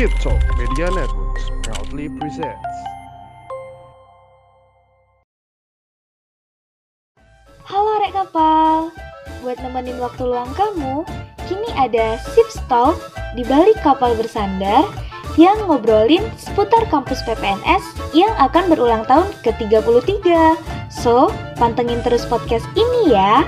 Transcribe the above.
Ship Talk Media Networks proudly presents. Halo Rek Kapal, buat nemenin waktu luang kamu, kini ada Sip Talk di balik kapal bersandar yang ngobrolin seputar kampus PPNS yang akan berulang tahun ke-33. So, pantengin terus podcast ini ya.